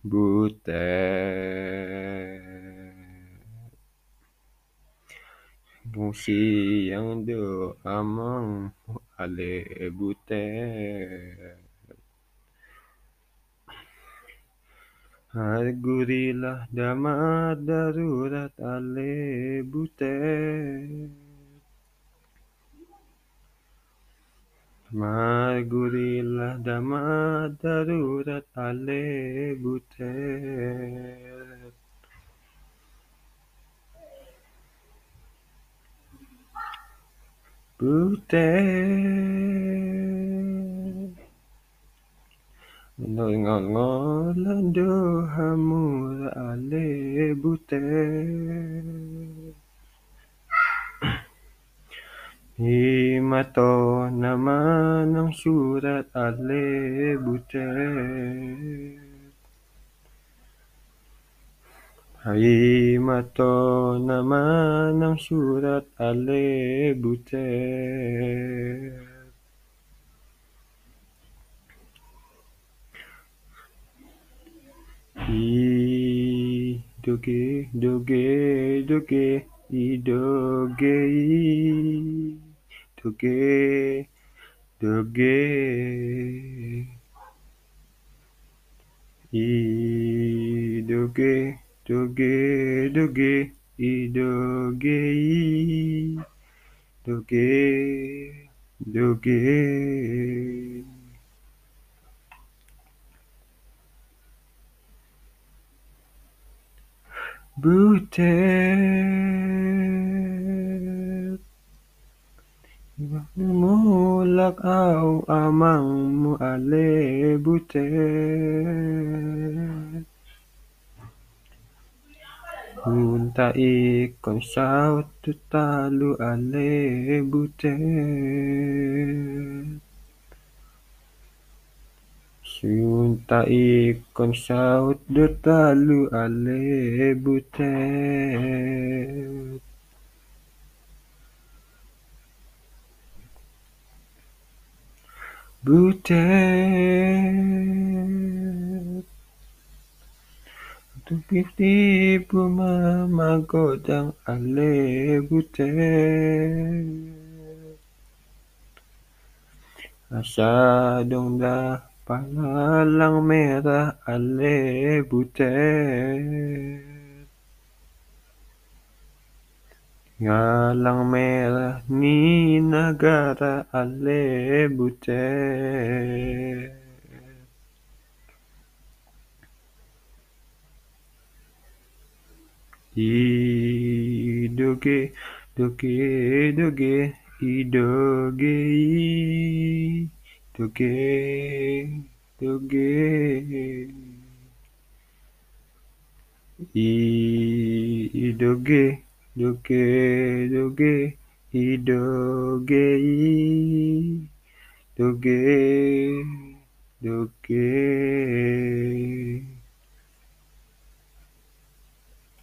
butet Siang do amang ale butet Hargurilah dama darurat ale butet Margurilah dama darurat ale butet. Butet Ngol-ngol-ngolan do hamura ale butet Himato namanang surat ale butet Himato namanang surat ale butet Idoge doge doge idoge idoge doge Idoge doge doge idoge idoge doge Butet Mulak au amangmu ale butet Unta ikon tu talu ale butet Siunta ikon do talu ale butet Butet. Tipu mamagodang ale butet. Asadong da palalang merah ale butet. Ngalang merah ni negara ale butet Idoge doge doge idoge idoge doge. Idoge doge doge idoge idoge doge